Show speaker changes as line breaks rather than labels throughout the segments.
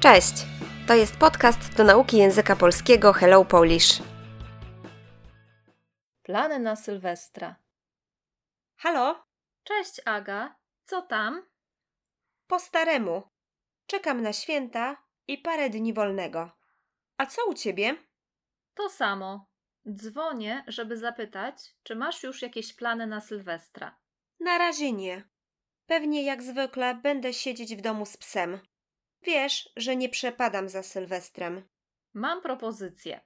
Cześć! To jest podcast do nauki języka polskiego Hello Polish.
Plany na Sylwestra.
Halo?
Cześć Aga, co tam?
Po staremu. Czekam na święta i parę dni wolnego. A co u ciebie?
To samo. Dzwonię, żeby zapytać, czy masz już jakieś plany na Sylwestra.
Na razie nie. Pewnie jak zwykle będę siedzieć w domu z psem. Wiesz, że nie przepadam za Sylwestrem.
Mam propozycję.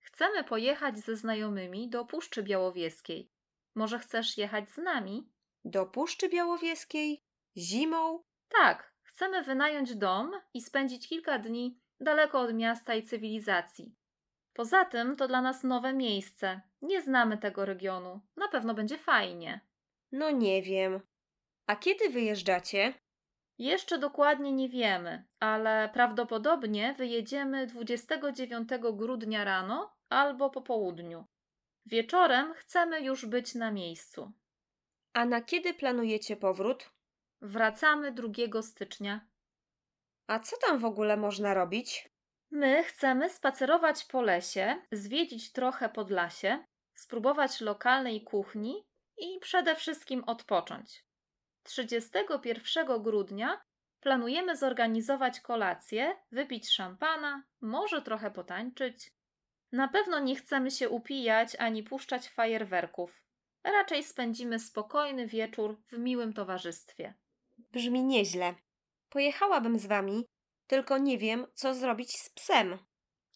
Chcemy pojechać ze znajomymi do Puszczy Białowieskiej. Może chcesz jechać z nami?
Do Puszczy Białowieskiej? Zimą?
Tak, chcemy wynająć dom i spędzić kilka dni daleko od miasta i cywilizacji. Poza tym to dla nas nowe miejsce. Nie znamy tego regionu. Na pewno będzie fajnie.
No nie wiem. A kiedy wyjeżdżacie?
Jeszcze dokładnie nie wiemy, ale prawdopodobnie wyjedziemy 29 grudnia rano albo po południu. Wieczorem chcemy już być na miejscu.
A na kiedy planujecie powrót?
Wracamy 2 stycznia.
A co tam w ogóle można robić?
My chcemy spacerować po lesie, zwiedzić trochę Podlasie, spróbować lokalnej kuchni i przede wszystkim odpocząć. 31 grudnia planujemy zorganizować kolację, wypić szampana, może trochę potańczyć. Na pewno nie chcemy się upijać ani puszczać fajerwerków. Raczej spędzimy spokojny wieczór w miłym towarzystwie.
Brzmi nieźle. Pojechałabym z wami, tylko nie wiem, co zrobić z psem.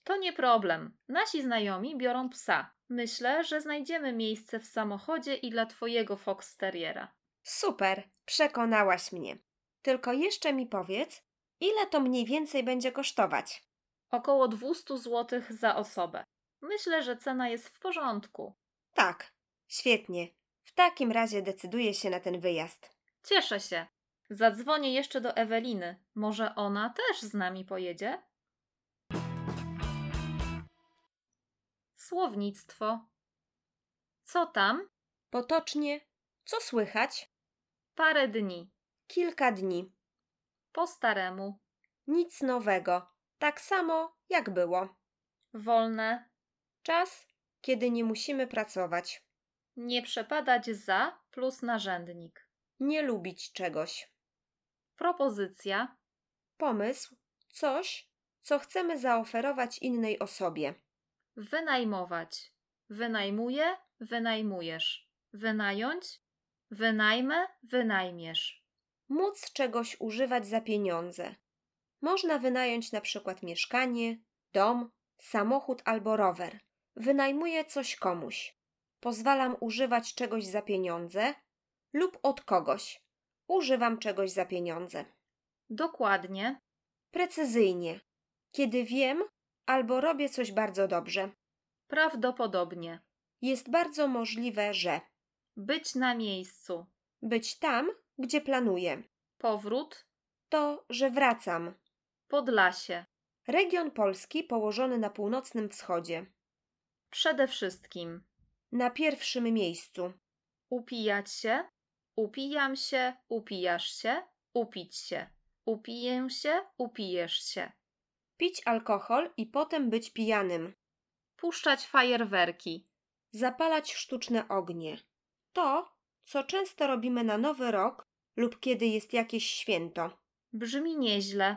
To nie problem. Nasi znajomi biorą psa. Myślę, że znajdziemy miejsce w samochodzie i dla twojego Fox Terriera.
Super, przekonałaś mnie. Tylko jeszcze mi powiedz, ile to mniej więcej będzie kosztować?
Około 200 zł za osobę. Myślę, że cena jest w porządku.
Tak, świetnie. W takim razie decyduję się na ten wyjazd.
Cieszę się. Zadzwonię jeszcze do Eweliny. Może ona też z nami pojedzie? Słownictwo. Co tam?
Potocznie, co słychać?
Parę dni.
Kilka dni.
Po staremu.
Nic nowego. Tak samo, jak było.
Wolne.
Czas, kiedy nie musimy pracować.
Nie przepadać za plus narzędnik.
Nie lubić czegoś.
Propozycja.
Pomysł, coś, co chcemy zaoferować innej osobie.
Wynajmować. Wynajmuję, wynajmujesz. Wynająć. Wynajmę, wynajmiesz.
Móc czegoś używać za pieniądze. Można wynająć na przykład mieszkanie, dom, samochód albo rower. Wynajmuję coś komuś. Pozwalam używać czegoś za pieniądze lub od kogoś. Używam czegoś za pieniądze.
Dokładnie.
Precyzyjnie. Kiedy wiem albo robię coś bardzo dobrze.
Prawdopodobnie.
Jest bardzo możliwe, że
Być na miejscu.
być tam, gdzie planuję.
Powrót.
To, że wracam.
Podlasie.
Region Polski położony na północnym wschodzie.
Przede wszystkim.
Na pierwszym miejscu.
Upijać się. Upijam się, upijasz się, upić się. Upiję się, upijesz się.
Pić alkohol i potem być pijanym.
Puszczać fajerwerki.
Zapalać sztuczne ognie. To, co często robimy na Nowy Rok lub kiedy jest jakieś święto.
Brzmi nieźle.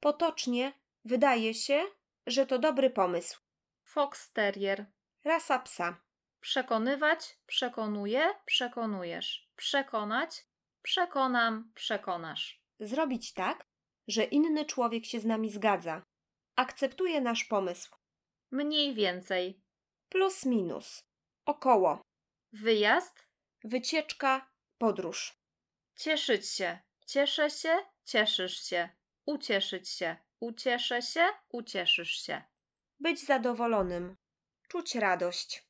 Potocznie wydaje się, że to dobry pomysł.
Fox Terrier.
Rasa psa.
Przekonywać, przekonuje, przekonujesz. Przekonać, przekonam, przekonasz.
Zrobić tak, że inny człowiek się z nami zgadza. Akceptuje nasz pomysł.
Mniej więcej.
Plus minus. Około.
Wyjazd.
Wycieczka, podróż.
Cieszyć się. Cieszę się, cieszysz się. Ucieszyć się. Ucieszę się, ucieszysz się.
Być zadowolonym. Czuć radość.